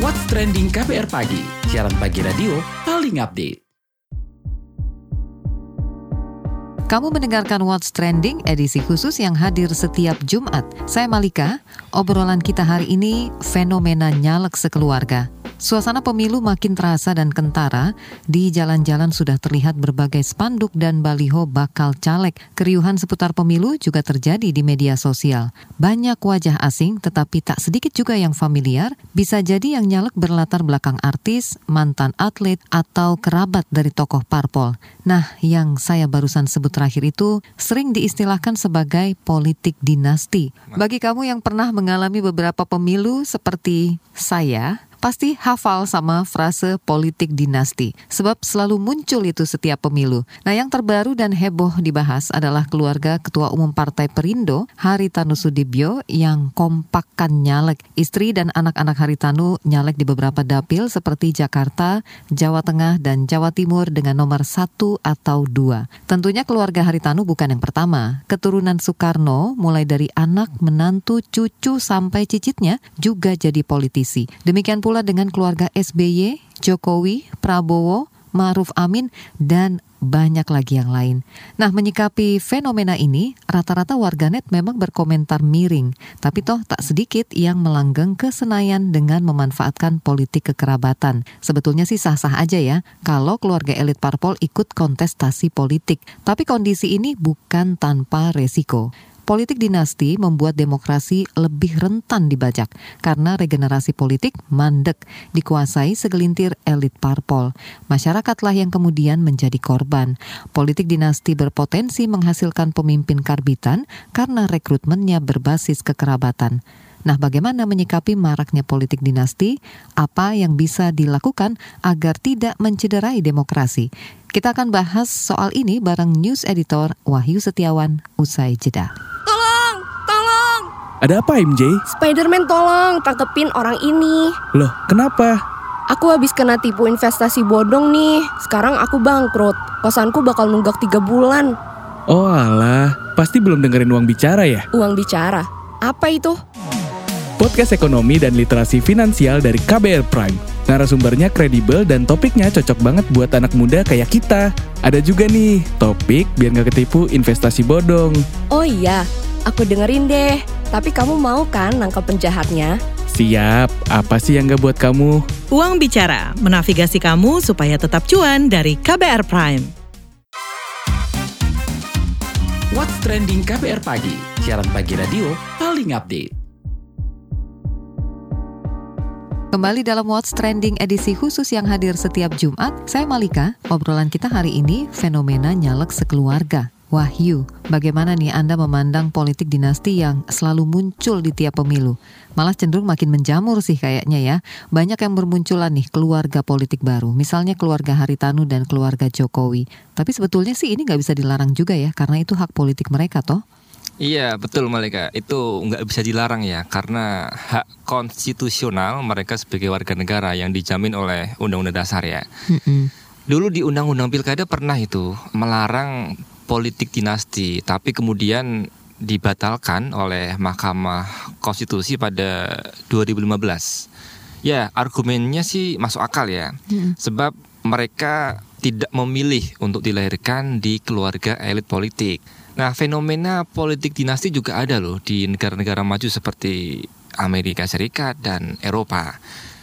What's Trending KPR Pagi, siaran pagi radio paling update. Kamu mendengarkan What's Trending edisi khusus yang hadir setiap Jumat. Saya Malika, obrolan kita hari ini fenomena nyalek sekeluarga. Suasana pemilu makin terasa dan kentara. Di jalan-jalan sudah terlihat berbagai spanduk dan baliho bakal caleg. Keriuhan seputar pemilu juga terjadi di media sosial. Banyak wajah asing, tetapi tak sedikit juga yang familiar. Bisa jadi yang nyalek berlatar belakang artis, mantan atlet, atau kerabat dari tokoh parpol. Nah, yang saya barusan sebut terakhir itu sering diistilahkan sebagai politik dinasti. Bagi kamu yang pernah mengalami beberapa pemilu seperti saya, pasti hafal sama frase politik dinasti, sebab selalu muncul itu setiap pemilu. Nah, yang terbaru dan heboh dibahas adalah keluarga Ketua Umum Partai Perindo, Haritanu Sudibyo, yang kompakkan nyalek. Istri dan anak-anak Haritanu nyalek di beberapa dapil seperti Jakarta, Jawa Tengah, dan Jawa Timur dengan nomor satu atau dua. Tentunya keluarga Haritanu bukan yang pertama. Keturunan Soekarno, mulai dari anak, menantu, cucu, sampai cicitnya, juga jadi politisi. Demikian pula pula dengan keluarga SBY, Jokowi, Prabowo, Maruf Amin, dan banyak lagi yang lain. Nah, menyikapi fenomena ini, rata-rata warganet memang berkomentar miring, tapi toh tak sedikit yang melanggeng ke Senayan dengan memanfaatkan politik kekerabatan. Sebetulnya sih sah-sah aja ya, kalau keluarga elit parpol ikut kontestasi politik. Tapi kondisi ini bukan tanpa resiko politik dinasti membuat demokrasi lebih rentan dibajak karena regenerasi politik mandek dikuasai segelintir elit parpol. Masyarakatlah yang kemudian menjadi korban. Politik dinasti berpotensi menghasilkan pemimpin karbitan karena rekrutmennya berbasis kekerabatan. Nah, bagaimana menyikapi maraknya politik dinasti? Apa yang bisa dilakukan agar tidak mencederai demokrasi? Kita akan bahas soal ini bareng News Editor Wahyu Setiawan usai jeda. Ada apa MJ? Spiderman tolong tangkepin orang ini. Loh, kenapa? Aku habis kena tipu investasi bodong nih. Sekarang aku bangkrut. Kosanku bakal nunggak tiga bulan. Oh alah, pasti belum dengerin uang bicara ya? Uang bicara? Apa itu? Podcast ekonomi dan literasi finansial dari KBR Prime. Narasumbernya kredibel dan topiknya cocok banget buat anak muda kayak kita. Ada juga nih, topik biar nggak ketipu investasi bodong. Oh iya, aku dengerin deh. Tapi kamu mau kan nangkep penjahatnya? Siap, apa sih yang gak buat kamu? Uang Bicara, menavigasi kamu supaya tetap cuan dari KBR Prime. What's Trending KBR Pagi, siaran pagi radio paling update. Kembali dalam What's Trending edisi khusus yang hadir setiap Jumat, saya Malika. Obrolan kita hari ini fenomena nyalek sekeluarga. Wahyu, bagaimana nih Anda memandang politik dinasti yang selalu muncul di tiap pemilu? Malah cenderung makin menjamur sih kayaknya ya. Banyak yang bermunculan nih keluarga politik baru, misalnya keluarga Haritanu dan keluarga Jokowi. Tapi sebetulnya sih ini nggak bisa dilarang juga ya, karena itu hak politik mereka toh. Iya betul Malika, itu nggak bisa dilarang ya karena hak konstitusional mereka sebagai warga negara yang dijamin oleh Undang-Undang Dasar ya. Mm -mm. Dulu di Undang-Undang Pilkada pernah itu melarang politik dinasti, tapi kemudian dibatalkan oleh Mahkamah Konstitusi pada 2015. Ya, argumennya sih masuk akal ya. Hmm. Sebab mereka tidak memilih untuk dilahirkan di keluarga elit politik. Nah, fenomena politik dinasti juga ada loh di negara-negara maju seperti Amerika Serikat dan Eropa.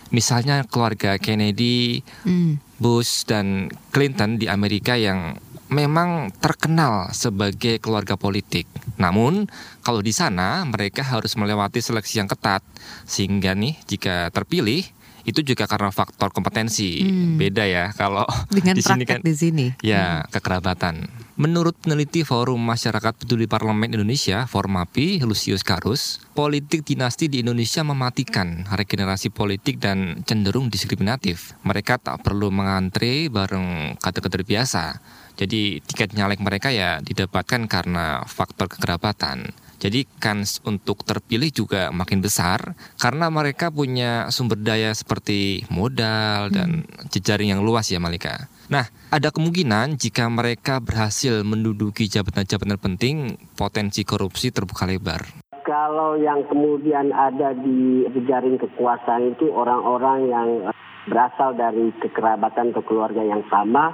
Misalnya keluarga Kennedy, hmm. Bush dan Clinton di Amerika yang memang terkenal sebagai keluarga politik. Namun, kalau di sana mereka harus melewati seleksi yang ketat sehingga nih jika terpilih itu juga karena faktor kompetensi. Hmm. Beda ya kalau Dengan di sini kan di sini. Ya, hmm. kekerabatan. Menurut peneliti Forum Masyarakat Peduli Parlemen Indonesia, Formapi, Lucius Karus, politik dinasti di Indonesia mematikan regenerasi politik dan cenderung diskriminatif. Mereka tak perlu mengantre bareng kader-kader biasa jadi tiket nyalek mereka ya didapatkan karena faktor kekerabatan. Jadi kans untuk terpilih juga makin besar karena mereka punya sumber daya seperti modal dan hmm. jejaring yang luas ya Malika. Nah, ada kemungkinan jika mereka berhasil menduduki jabatan-jabatan penting, potensi korupsi terbuka lebar kalau yang kemudian ada di jejaring kekuasaan itu orang-orang yang berasal dari kekerabatan atau keluarga yang sama,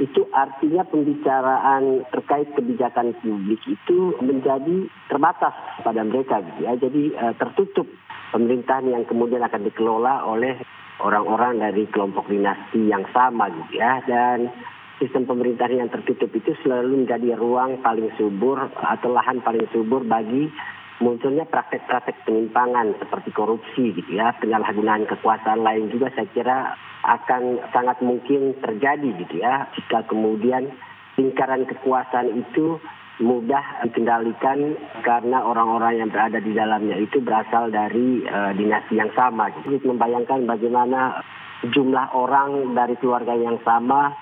itu artinya pembicaraan terkait kebijakan publik itu menjadi terbatas pada mereka gitu ya. Jadi uh, tertutup pemerintahan yang kemudian akan dikelola oleh orang-orang dari kelompok dinasti yang sama gitu ya dan sistem pemerintahan yang tertutup itu selalu menjadi ruang paling subur atau lahan paling subur bagi munculnya praktek-praktek penyimpangan seperti korupsi gitu ya, penyalahgunaan kekuasaan lain juga saya kira akan sangat mungkin terjadi gitu ya jika kemudian lingkaran kekuasaan itu mudah dikendalikan karena orang-orang yang berada di dalamnya itu berasal dari uh, dinasti yang sama. Jadi membayangkan bagaimana jumlah orang dari keluarga yang sama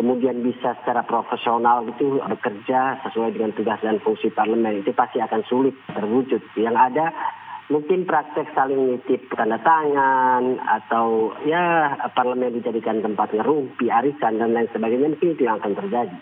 kemudian bisa secara profesional itu bekerja sesuai dengan tugas dan fungsi parlemen itu pasti akan sulit terwujud. Yang ada mungkin praktek saling nitip tanda tangan atau ya parlemen dijadikan tempat ngerumpi, arisan dan lain sebagainya mungkin itu yang akan terjadi.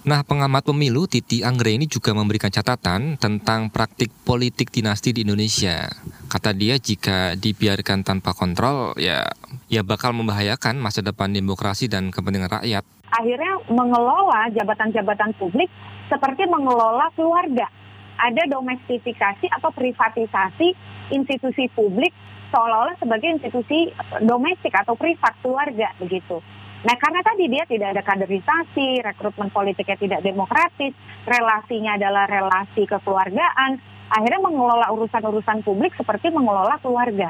Nah, pengamat pemilu Titi Anggreni ini juga memberikan catatan tentang praktik politik dinasti di Indonesia. Kata dia jika dibiarkan tanpa kontrol ya ya bakal membahayakan masa depan demokrasi dan kepentingan rakyat. Akhirnya mengelola jabatan-jabatan publik seperti mengelola keluarga. Ada domestifikasi atau privatisasi institusi publik seolah-olah sebagai institusi domestik atau privat keluarga begitu. Nah karena tadi dia tidak ada kaderisasi, rekrutmen politiknya tidak demokratis, relasinya adalah relasi kekeluargaan, akhirnya mengelola urusan-urusan publik seperti mengelola keluarga.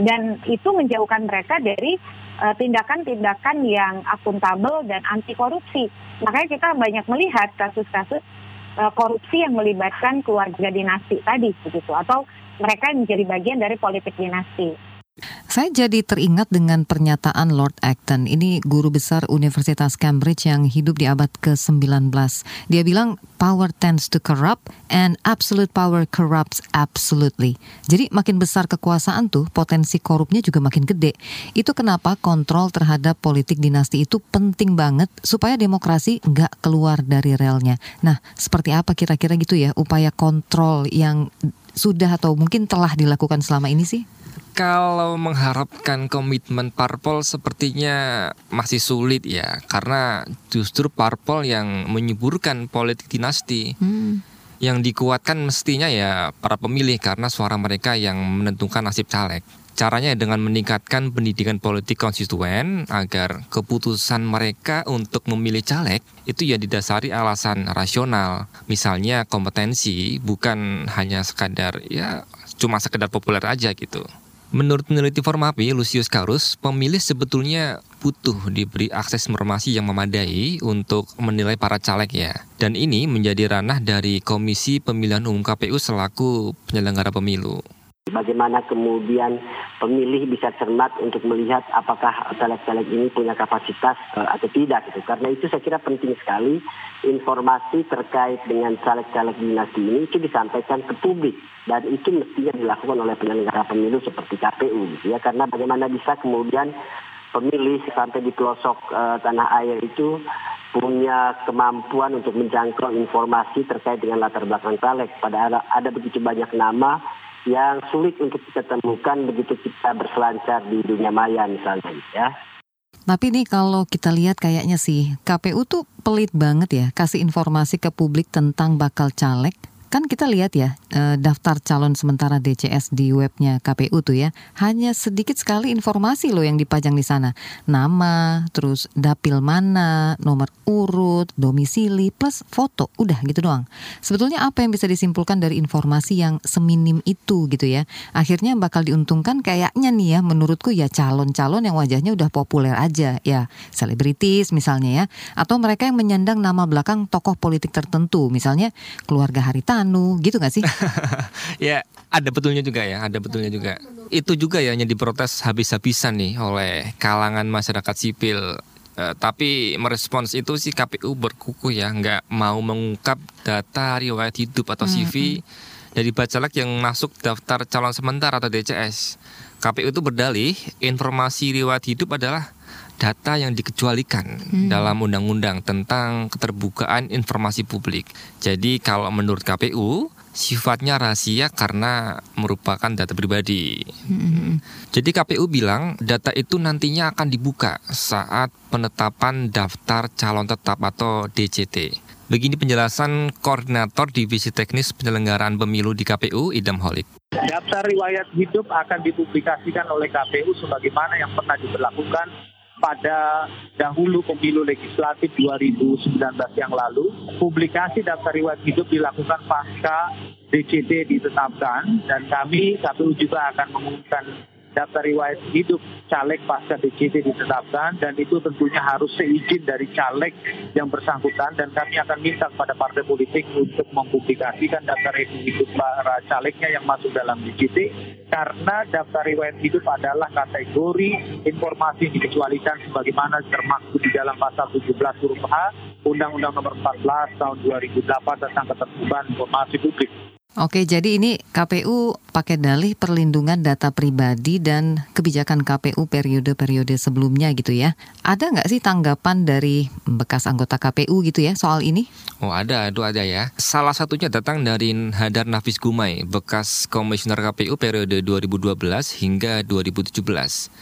Dan itu menjauhkan mereka dari eh, tindakan-tindakan uh, yang akuntabel dan anti korupsi. Makanya kita banyak melihat kasus-kasus uh, korupsi yang melibatkan keluarga dinasti tadi begitu atau mereka menjadi bagian dari politik dinasti. Saya jadi teringat dengan pernyataan Lord Acton. Ini guru besar Universitas Cambridge yang hidup di abad ke-19. Dia bilang power tends to corrupt and absolute power corrupts absolutely. Jadi makin besar kekuasaan tuh potensi korupnya juga makin gede. Itu kenapa kontrol terhadap politik dinasti itu penting banget supaya demokrasi nggak keluar dari relnya. Nah, seperti apa kira-kira gitu ya upaya kontrol yang sudah atau mungkin telah dilakukan selama ini sih? kalau mengharapkan komitmen parpol sepertinya masih sulit ya karena justru parpol yang menyuburkan politik dinasti hmm. yang dikuatkan mestinya ya para pemilih karena suara mereka yang menentukan nasib caleg caranya dengan meningkatkan pendidikan politik konstituen agar keputusan mereka untuk memilih caleg itu ya didasari alasan rasional misalnya kompetensi bukan hanya sekadar ya cuma sekedar populer aja gitu Menurut peneliti Formapi, Lucius Carus, pemilih sebetulnya butuh diberi akses informasi yang memadai untuk menilai para caleg ya. Dan ini menjadi ranah dari Komisi Pemilihan Umum KPU selaku penyelenggara pemilu. Bagaimana kemudian pemilih bisa cermat untuk melihat apakah caleg-caleg ini punya kapasitas uh, atau tidak gitu. Karena itu saya kira penting sekali informasi terkait dengan caleg-caleg dinasti ini itu disampaikan ke publik dan itu mestinya dilakukan oleh penyelenggara pemilu seperti KPU gitu ya. Karena bagaimana bisa kemudian pemilih sampai di pelosok uh, tanah air itu punya kemampuan untuk menjangkau informasi terkait dengan latar belakang caleg. Pada ada, ada begitu banyak nama yang sulit untuk kita temukan begitu kita berselancar di dunia maya misalnya ya. Tapi nih kalau kita lihat kayaknya sih KPU tuh pelit banget ya kasih informasi ke publik tentang bakal caleg kan kita lihat ya eh, daftar calon sementara DCS di webnya KPU tuh ya hanya sedikit sekali informasi loh yang dipajang di sana. Nama terus dapil mana nomor urut domisili plus foto udah gitu doang. Sebetulnya apa yang bisa disimpulkan dari informasi yang seminim itu gitu ya? Akhirnya bakal diuntungkan kayaknya nih ya menurutku ya calon-calon yang wajahnya udah populer aja ya. Selebritis misalnya ya atau mereka yang menyandang nama belakang tokoh politik tertentu. Misalnya keluarga Harita Anu gitu gak sih? ya ada betulnya juga ya, ada betulnya juga. Itu juga ya yang diprotes habis-habisan nih oleh kalangan masyarakat sipil. Uh, tapi merespons itu sih KPU berkukuh ya, nggak mau mengungkap data riwayat hidup atau CV hmm. dari bacalek yang masuk daftar calon sementara atau DCS. KPU itu berdalih informasi riwayat hidup adalah data yang dikecualikan hmm. dalam undang-undang tentang keterbukaan informasi publik. Jadi kalau menurut KPU, sifatnya rahasia karena merupakan data pribadi. Jadi KPU bilang data itu nantinya akan dibuka saat penetapan daftar calon tetap atau DCT. Begini penjelasan Koordinator Divisi Teknis Penyelenggaraan Pemilu di KPU, Idam Holik. Daftar riwayat hidup akan dipublikasikan oleh KPU sebagaimana yang pernah diberlakukan pada dahulu pemilu legislatif 2019 yang lalu. Publikasi daftar riwayat hidup dilakukan pasca DCT ditetapkan dan kami KPU juga akan mengumumkan daftar riwayat hidup caleg pasca DCT ditetapkan dan itu tentunya harus seizin dari caleg yang bersangkutan dan kami akan minta kepada partai politik untuk mempublikasikan daftar riwayat hidup para calegnya yang masuk dalam DCT karena daftar riwayat hidup adalah kategori informasi yang dikecualikan sebagaimana termaktub di dalam pasal 17 huruf H Undang-Undang Nomor 14 Tahun 2008 tentang ketertiban informasi publik. Oke, jadi ini KPU pakai dalih perlindungan data pribadi dan kebijakan KPU periode-periode sebelumnya gitu ya. Ada nggak sih tanggapan dari bekas anggota KPU gitu ya soal ini? Oh ada, itu ada ya. Salah satunya datang dari Hadar Nafis Gumai, bekas komisioner KPU periode 2012 hingga 2017.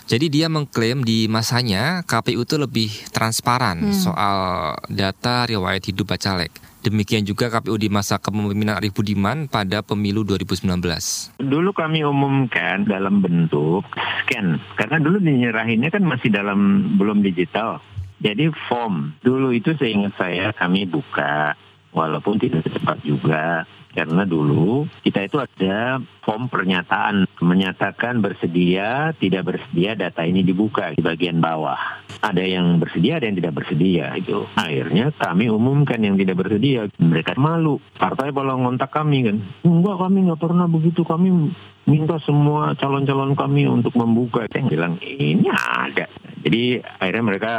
Jadi dia mengklaim di masanya KPU itu lebih transparan hmm. soal data riwayat hidup bacalek. Demikian juga KPU di masa kepemimpinan Arif Budiman pada pemilu 2019. Dulu kami umumkan dalam bentuk scan, karena dulu dinyerahinnya kan masih dalam belum digital. Jadi form, dulu itu seingat saya kami buka, walaupun tidak cepat juga karena dulu kita itu ada form pernyataan menyatakan bersedia, tidak bersedia data ini dibuka di bagian bawah. Ada yang bersedia, ada yang tidak bersedia itu. Akhirnya kami umumkan yang tidak bersedia. Mereka malu. Partai kalau ngontak kami kan, enggak kami nggak pernah begitu. Kami minta semua calon-calon kami untuk membuka. Saya bilang ini ada. Jadi akhirnya mereka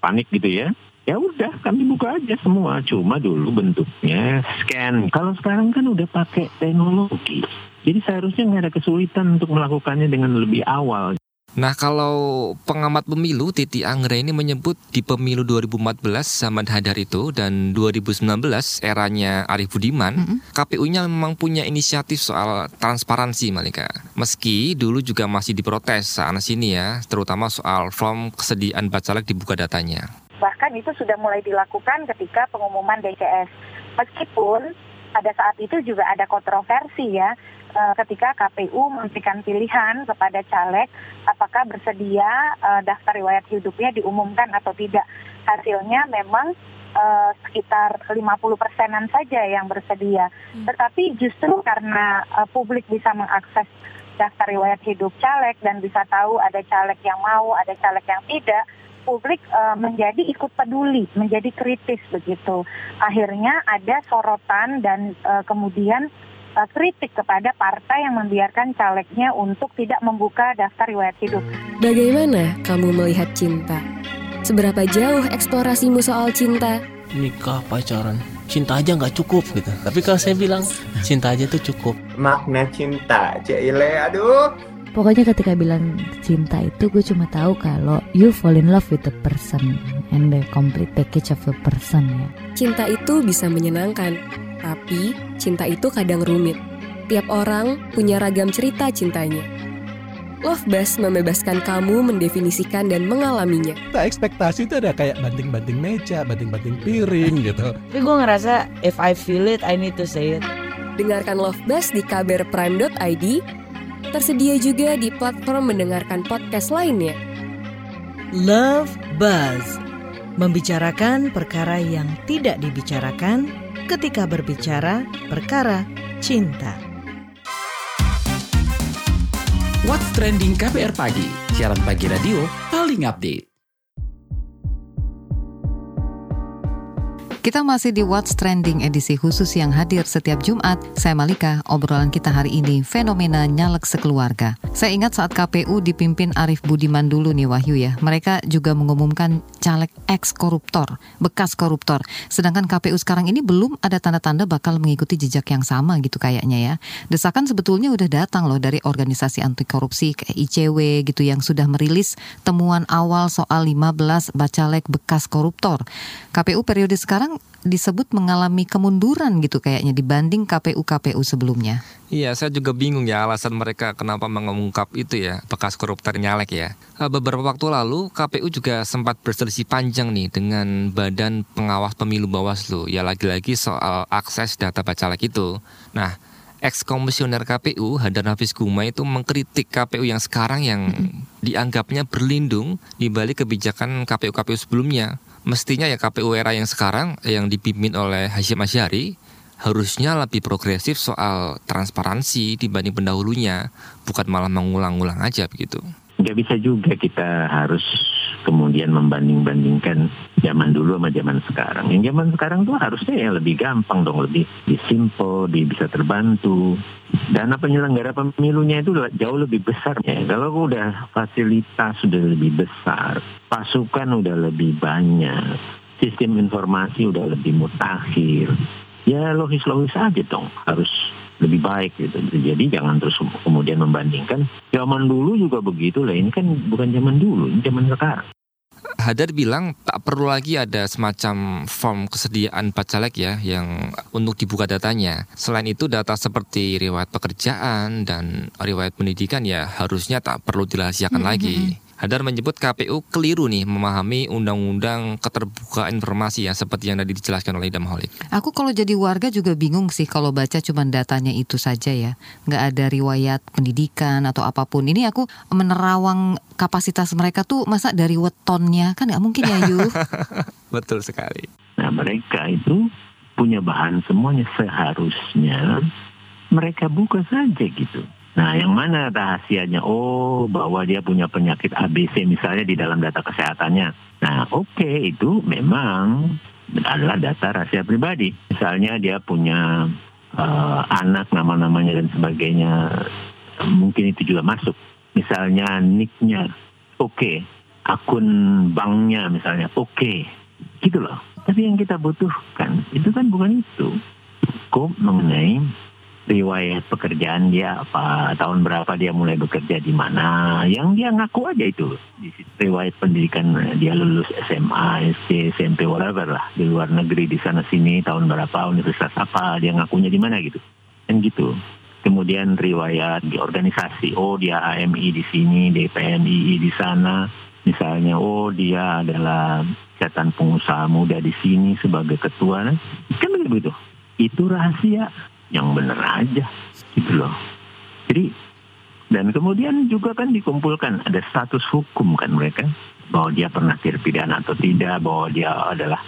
panik gitu ya ya udah kami buka aja semua cuma dulu bentuknya scan kalau sekarang kan udah pakai teknologi jadi seharusnya nggak ada kesulitan untuk melakukannya dengan lebih awal Nah kalau pengamat pemilu Titi Anggra ini menyebut di pemilu 2014 zaman Hadar itu dan 2019 eranya Arif Budiman, mm -hmm. KPU-nya memang punya inisiatif soal transparansi Malika. Meski dulu juga masih diprotes sana sini ya, terutama soal form kesediaan bacalek dibuka datanya. Bahkan itu sudah mulai dilakukan ketika pengumuman DCS. Meskipun pada saat itu juga ada kontroversi ya eh, ketika KPU memberikan pilihan kepada caleg apakah bersedia uh, daftar riwayat hidupnya diumumkan atau tidak. Hasilnya memang uh, sekitar 50 persenan saja yang bersedia. Hmm. Tetapi justru karena publik bisa mengakses daftar riwayat hidup caleg dan bisa tahu ada caleg yang mau, ada caleg yang tidak, publik uh, menjadi ikut peduli, menjadi kritis begitu. Akhirnya ada sorotan dan uh, kemudian uh, kritik kepada partai yang membiarkan calegnya untuk tidak membuka daftar riwayat hidup. Bagaimana kamu melihat cinta? Seberapa jauh eksplorasimu soal cinta? Nikah, pacaran, cinta aja nggak cukup gitu. Tapi kalau saya bilang cinta aja tuh cukup. Makna cinta, Cile, aduh. Pokoknya ketika bilang cinta itu gue cuma tahu kalau you fall in love with the person and the complete package of the person ya. Cinta itu bisa menyenangkan, tapi cinta itu kadang rumit. Tiap orang punya ragam cerita cintanya. Love Bus membebaskan kamu mendefinisikan dan mengalaminya. Tak ekspektasi itu ada kayak banting-banting meja, banting-banting piring gitu. Tapi gue ngerasa if I feel it, I need to say it. Dengarkan Love Bus di kbrprime.id Tersedia juga di platform mendengarkan podcast lainnya. Love Buzz membicarakan perkara yang tidak dibicarakan ketika berbicara perkara cinta. What's trending KPR pagi? Siaran pagi radio paling update. Kita masih di What's Trending edisi khusus yang hadir setiap Jumat. Saya Malika, obrolan kita hari ini fenomena nyalek sekeluarga. Saya ingat saat KPU dipimpin Arif Budiman dulu nih Wahyu ya. Mereka juga mengumumkan caleg ex koruptor, bekas koruptor. Sedangkan KPU sekarang ini belum ada tanda-tanda bakal mengikuti jejak yang sama gitu kayaknya ya. Desakan sebetulnya udah datang loh dari organisasi anti korupsi kayak ICW gitu yang sudah merilis temuan awal soal 15 bacalek bekas koruptor. KPU periode sekarang disebut mengalami kemunduran gitu kayaknya dibanding KPU-KPU sebelumnya. Iya, saya juga bingung ya alasan mereka kenapa mengungkap itu ya, bekas koruptor nyalek ya. Eh, beberapa waktu lalu KPU juga sempat berselisih panjang nih dengan Badan Pengawas Pemilu Bawaslu ya lagi-lagi soal akses data bacalek itu. Nah, ex-komisioner KPU Hadar Hafiz Guma itu mengkritik KPU yang sekarang yang dianggapnya berlindung di balik kebijakan KPU-KPU sebelumnya. Mestinya ya KPU era yang sekarang yang dipimpin oleh Hashim Asyari harusnya lebih progresif soal transparansi dibanding pendahulunya, bukan malah mengulang-ulang aja begitu. Nggak bisa juga kita harus kemudian membanding-bandingkan zaman dulu sama zaman sekarang. Yang zaman sekarang tuh harusnya yang lebih gampang dong, lebih, lebih simple, lebih bisa terbantu. Dana penyelenggara pemilunya itu jauh lebih besar ya. Kalau udah fasilitas sudah lebih besar, pasukan udah lebih banyak, sistem informasi udah lebih mutakhir. Ya logis-logis aja dong harus lebih baik gitu. Jadi jangan terus kemudian membandingkan zaman dulu juga begitu lah. Ini kan bukan zaman dulu, ini zaman sekarang. Hadar bilang tak perlu lagi ada semacam form kesediaan bacalek ya yang untuk dibuka datanya. Selain itu data seperti riwayat pekerjaan dan riwayat pendidikan ya harusnya tak perlu dirahasiakan Hmm, lagi. Hadar menyebut KPU keliru nih memahami undang-undang keterbukaan informasi ya seperti yang tadi dijelaskan oleh Idam Holik. Aku kalau jadi warga juga bingung sih kalau baca cuma datanya itu saja ya. Nggak ada riwayat pendidikan atau apa pun. Ini aku menerawang kapasitas mereka tuh masa dari wetonnya kan nggak mungkin ya Yu. Betul sekali. Nah mereka itu punya bahan semuanya seharusnya mereka buka saja gitu. Nah yang mana rahasianya? Oh bahwa dia punya penyakit ABC misalnya di dalam data kesehatannya. Nah oke itu memang adalah data rahasia pribadi. Misalnya dia punya eh, anak nama-namanya dan sebagainya. Mungkin itu juga masuk. Misalnya nicknya oke. Akun banknya misalnya oke. Gitu loh. Tapi yang kita butuhkan itu kan bukan itu. Cukup mengenai riwayat pekerjaan dia apa, tahun berapa dia mulai bekerja di mana, yang dia ngaku aja itu. Di riwayat pendidikan dia lulus SMA, SD, SMP, whatever lah, di luar negeri di sana sini tahun berapa, universitas apa, dia ngakunya di mana gitu. Kan gitu. Kemudian riwayat di organisasi, oh dia AMI di sini, DPMI di sana, misalnya oh dia adalah catatan pengusaha muda di sini sebagai ketua, kan begitu. Itu rahasia yang benar aja gitu loh. Jadi dan kemudian juga kan dikumpulkan ada status hukum kan mereka bahwa dia pernah terpidana atau tidak, bahwa dia adalah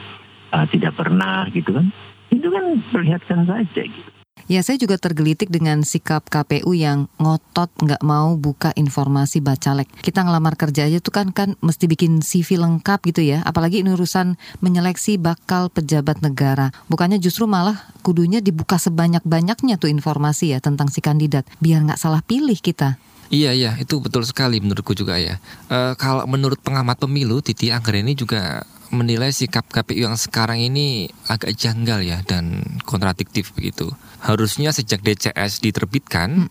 uh, tidak pernah gitu kan. Itu kan perlihatkan saja gitu. Ya saya juga tergelitik dengan sikap KPU yang ngotot nggak mau buka informasi bacalek. Kita ngelamar kerja aja tuh kan kan mesti bikin CV lengkap gitu ya. Apalagi ini urusan menyeleksi bakal pejabat negara. Bukannya justru malah kudunya dibuka sebanyak-banyaknya tuh informasi ya tentang si kandidat. Biar nggak salah pilih kita. Iya iya itu betul sekali menurutku juga ya. Eh, kalau menurut pengamat pemilu Titi Anggreni juga menilai sikap KPU yang sekarang ini agak janggal ya dan kontradiktif begitu. Harusnya sejak DCS diterbitkan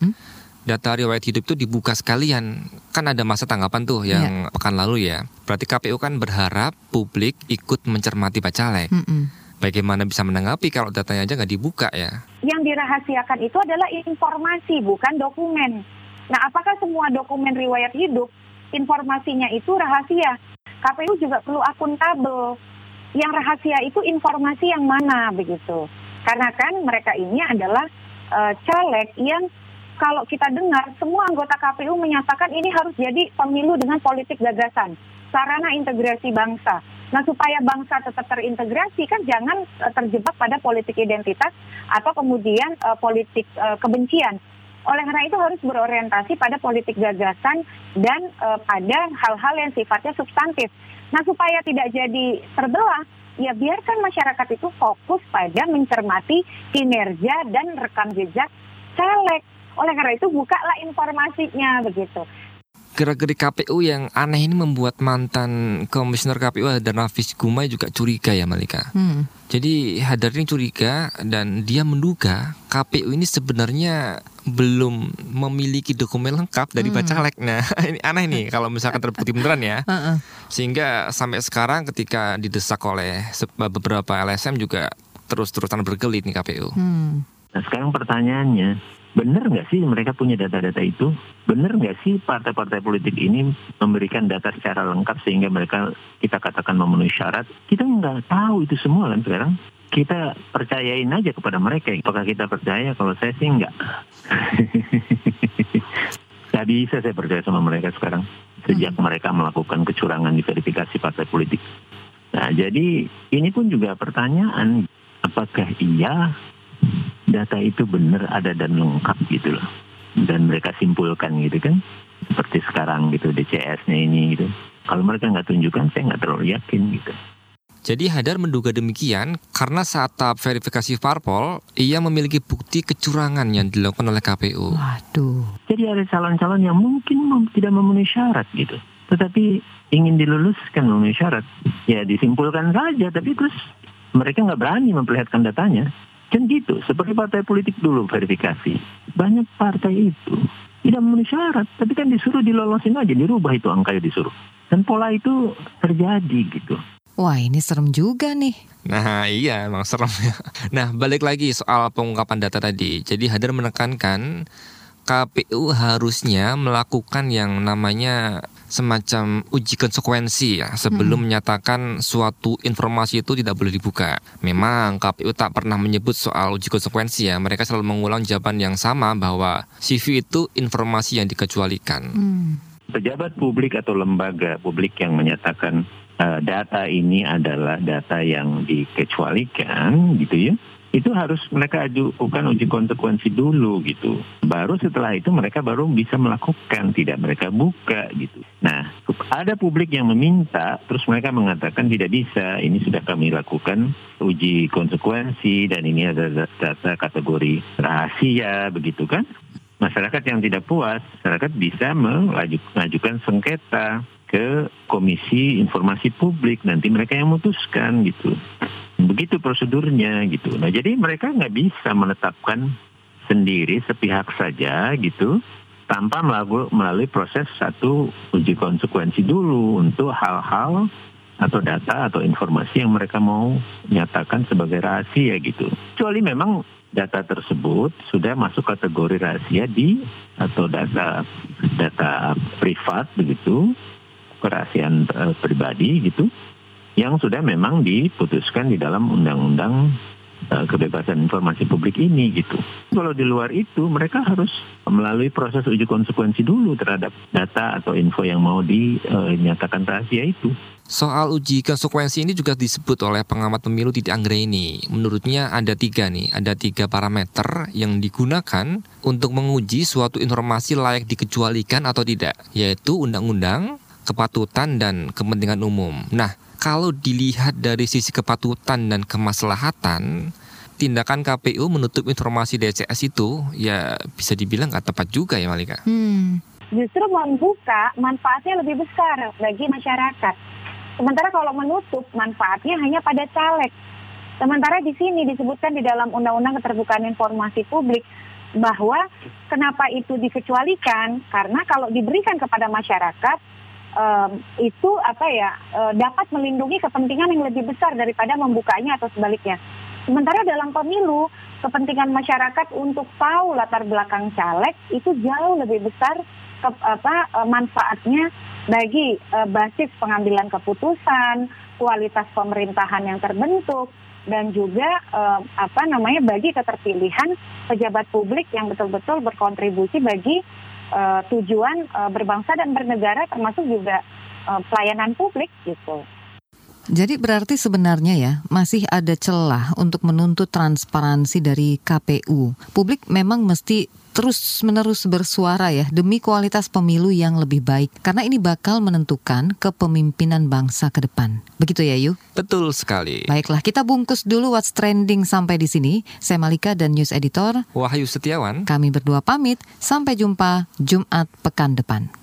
data riwayat hidup itu dibuka sekalian. Kan ada masa tanggapan tuh yang pekan lalu ya. Berarti KPU kan berharap publik ikut mencermati bacalek. Bagaimana bisa menanggapi kalau datanya aja nggak dibuka ya? Yang dirahasiakan itu adalah informasi, bukan dokumen. Nah, apakah semua dokumen riwayat hidup informasinya itu rahasia? KPU juga perlu akuntabel. Yang rahasia itu informasi yang mana begitu? Karena kan mereka ini adalah eh, caleg yang kalau kita dengar semua anggota KPU menyatakan ini harus jadi pemilu dengan politik gagasan, sarana integrasi bangsa. Nah supaya bangsa tetap terintegrasi kan jangan eh, terjebak pada politik identitas atau kemudian eh, politik eh, kebencian. Oleh karena itu harus berorientasi pada politik gagasan dan eh, pada hal-hal yang sifatnya substantif. Nah supaya tidak jadi terbelah, ya biarkan masyarakat itu fokus pada mencermati kinerja dan rekam jejak caleg. Oleh karena itu bukalah informasinya begitu. Gerak-gerik KPU yang aneh ini membuat mantan komisioner KPU dan Nafis Gumai juga curiga ya Malika. Hmm. Jadi Hadar ini curiga dan dia menduga KPU ini sebenarnya belum memiliki dokumen lengkap dari Hmm. bacalek. Nah ini aneh nih kalau misalkan terbukti beneran ya. Heeh. Sehingga sampai sekarang ketika didesak oleh beberapa LSM juga terus-terusan berkelit nih KPU. Hmm. Nah sekarang pertanyaannya, benar nggak sih mereka punya data-data itu? Benar nggak sih partai-partai politik ini memberikan data secara lengkap sehingga mereka kita katakan memenuhi syarat? Kita nggak tahu itu semua kan sekarang. Kita percayain aja kepada mereka. Apakah kita percaya? Kalau saya sih nggak. Nggak bisa saya percaya sama mereka sekarang. Sejak mereka melakukan kecurangan di verifikasi partai politik. Nah, jadi ini pun juga pertanyaan, apakah iya data itu benar ada dan lengkap gitu loh. Dan mereka simpulkan gitu kan. Seperti sekarang gitu DCS-nya ini gitu. Kalau mereka nggak tunjukkan, saya nggak terlalu yakin gitu. Jadi Hadar menduga demikian karena saat tahap verifikasi parpol, ia memiliki bukti kecurangan yang dilakukan oleh KPU. Waduh. Jadi ada calon-calon yang mungkin mem- tidak memenuhi syarat gitu. Tetapi ingin diluluskan memenuhi syarat. Ya disimpulkan saja, tapi terus mereka nggak berani memperlihatkan datanya. Kan gitu, seperti partai politik dulu verifikasi. Banyak partai itu tidak memenuhi syarat, tapi kan disuruh dilolosin aja, dirubah itu angkanya disuruh. Dan pola itu terjadi gitu. Wah ini serem juga nih. Nah iya emang serem ya. Nah balik lagi soal pengungkapan data tadi. Jadi Hadar menekankan KPU harusnya melakukan yang namanya semacam uji konsekuensi ya sebelum menyatakan suatu informasi itu tidak boleh dibuka. Memang KPU tak pernah menyebut soal uji konsekuensi ya. Mereka selalu mengulang jawaban yang sama bahwa CV itu informasi yang dikecualikan. pejabat publik atau lembaga publik yang menyatakan eh, data ini adalah data yang dikecualikan gitu ya itu harus mereka ajukan uji konsekuensi dulu gitu baru setelah itu mereka baru bisa melakukan tidak mereka buka gitu nah ada publik yang meminta terus mereka mengatakan tidak bisa ini sudah kami lakukan uji konsekuensi dan ini ada data kategori rahasia begitu kan masyarakat yang tidak puas, masyarakat bisa mengajukan sengketa ke Komisi Informasi Publik. Nanti mereka yang memutuskan gitu. Begitu prosedurnya gitu. Nah jadi mereka nggak bisa menetapkan sendiri sepihak saja gitu tanpa melalui proses satu uji konsekuensi dulu untuk hal-hal atau data atau informasi yang mereka mau nyatakan sebagai rahasia gitu. Kecuali memang data tersebut sudah masuk kategori rahasia di atau data data privat begitu kerahasiaan eh, pribadi gitu yang sudah memang diputuskan di dalam undang-undang eh, kebebasan informasi publik ini gitu. Kalau di luar itu mereka harus melalui proses uji konsekuensi dulu terhadap data atau info yang mau dinyatakan rahasia itu. Soal uji konsekuensi ini juga disebut oleh pengamat pemilu Titi Anggraini. Menurutnya ada tiga nih, ada tiga parameter yang digunakan untuk menguji suatu informasi layak dikecualikan atau tidak, yaitu undang-undang, kepatutan, dan kepentingan umum. Nah, kalau dilihat dari sisi kepatutan dan kemaslahatan, tindakan KPU menutup informasi DCS itu ya bisa dibilang nggak tepat juga ya Malika. Hmm. Justru membuka manfaatnya lebih besar bagi masyarakat. Sementara kalau menutup manfaatnya hanya pada caleg. Sementara di sini disebutkan di dalam Undang-Undang Keterbukaan Informasi Publik bahwa kenapa itu dikecualikan karena kalau diberikan kepada masyarakat em, itu apa ya eh, dapat melindungi kepentingan yang lebih besar daripada membukanya atau sebaliknya. Sementara dalam pemilu kepentingan masyarakat untuk tahu latar belakang caleg itu jauh lebih besar ke, apa eh, manfaatnya bagi eh, basis pengambilan keputusan, kualitas pemerintahan yang terbentuk dan juga eh, apa namanya bagi keterpilihan pejabat publik yang betul-betul berkontribusi bagi eh, tujuan eh, berbangsa dan bernegara termasuk juga eh, pelayanan publik gitu. Jadi berarti sebenarnya ya masih ada celah untuk menuntut transparansi dari KPU. Publik memang mesti terus-menerus bersuara ya demi kualitas pemilu yang lebih baik karena ini bakal menentukan kepemimpinan bangsa ke depan. Begitu ya, Yu? Betul sekali. Baiklah, kita bungkus dulu what's trending sampai di sini. Saya Malika dan news editor. Wahyu Setiawan. Kami berdua pamit. Sampai jumpa Jumat pekan depan.